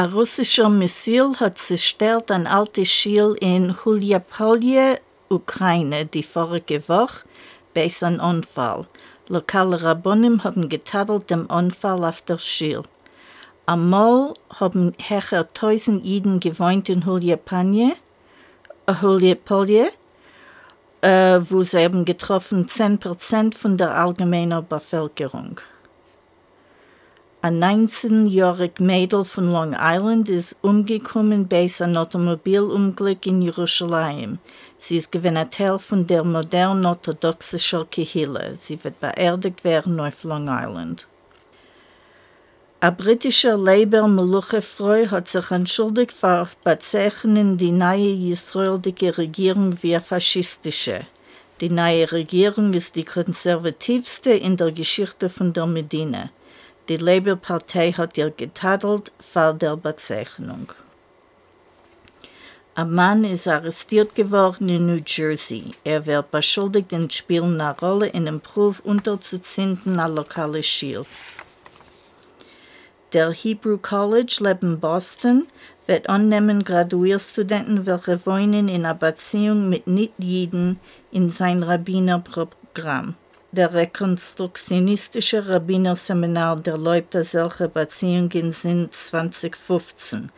Ein russischer Missil hat zerstört ein altes Schild in Huljapolje, Ukraine, die vorige Woche, bei einem Unfall. Lokale Rabbonim haben getadelt dem Unfall auf der Schild. Einmal haben hecher tausend Jiden gewohnt in Huljapolje, äh, äh, wo sie haben getroffen 10% von der allgemeinen Bevölkerung. Ein 19-jähriges Mädel von Long Island ist umgekommen bei einem Automobilunglück in Jerusalem. Sie ist gewesen Teil von der modernen orthodoxischen Kehille. Sie wird beerdigt werden auf Long Island. Ein britischer Labour Meluchefreu hat sich entschuldigt für Bezeichnen die neue israelische Regierung wie faschistische. Die neue Regierung ist die konservativste in der Geschichte von der Medina. Die Labour-Partei hat ihr getadelt vor der Bezeichnung. Ein Mann ist arrestiert geworden in New Jersey. Er wird beschuldigt, in Spielen eine Rolle in einem Proof unterzuziehen an lokale Schild. Der Hebrew College lebt in Boston wird annehmen Graduierstudenten, welche wohnen in einer Beziehung mit Nicht-Jiden in sein Rabbinerprogramm. Der rekonstruktionistische Rabbinerseminar der Leute solche Beziehungen sind 2015.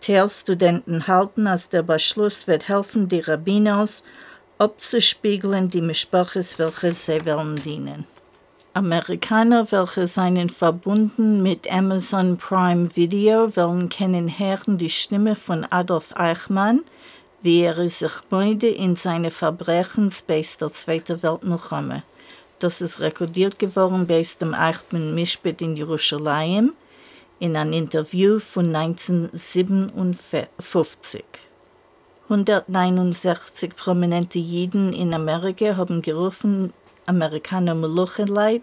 TEL-Studenten halten, dass der Beschluss wird helfen, die Rabbiners abzuspiegeln, die Mischproches, welche sie wollen dienen. Amerikaner, welche seien verbunden mit Amazon Prime Video, wollen kennen die Stimme von Adolf Eichmann, wie er sich beide in seine Verbrechensbase der Zweiten Weltmilchome. Das ist rekordiert geworden bei dem Eichmann Mischbet in Jerusalem in einem Interview von 1957. 169 prominente Jiden in Amerika haben gerufen, Amerikaner Meluchenleid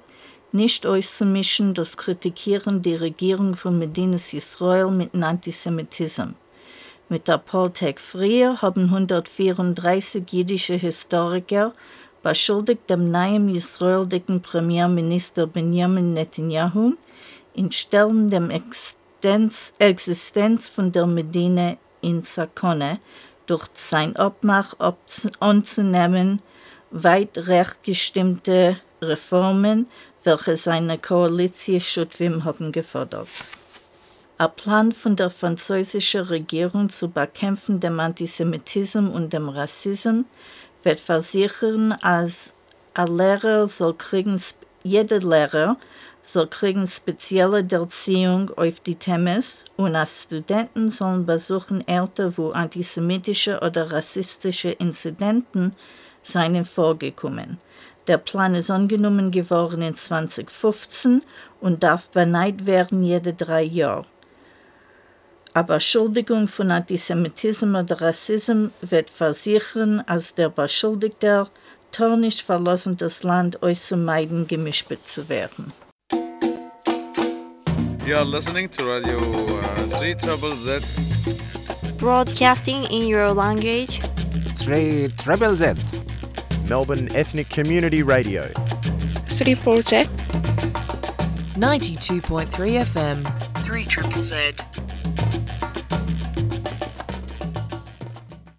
nicht auszumischen, das Kritikieren der Regierung von Medinas Israel mit Antisemitismus. Mit der Poltec früher haben 134 jüdische Historiker beschuldigt dem neuen israelischen Premierminister Benjamin Netanyahu in Stellen der Existenz, Existenz von der Medina in Sakone durch sein Obmach anzunehmen, weit recht gestimmte Reformen, welche seine Koalition Schutwim haben gefordert. Ein Plan von der französischen Regierung zu bekämpfen dem Antisemitismus und dem Rassismus wird versichern, als Lehrer soll kriegen, jeder Lehrer soll kriegen spezielle Erziehung auf die Themen und als Studenten sollen besuchen Orte, wo antisemitische oder rassistische Inzidenten seien vorgekommen. Der Plan ist angenommen geworden in 2015 und darf beneid werden jede drei Jahre. Aber Schuldigung von Antisemitismus oder Rassismus wird versichern, als der Beschuldigte nicht verlassen das Land auszumeiden, gemischt zu werden. You are listening to Radio uh, 3 Trouble Z. Broadcasting in your language. 3 Treble Z. Melbourne Ethnic Community Radio. 3 Project. 92.3 FM. 3 Triple Z.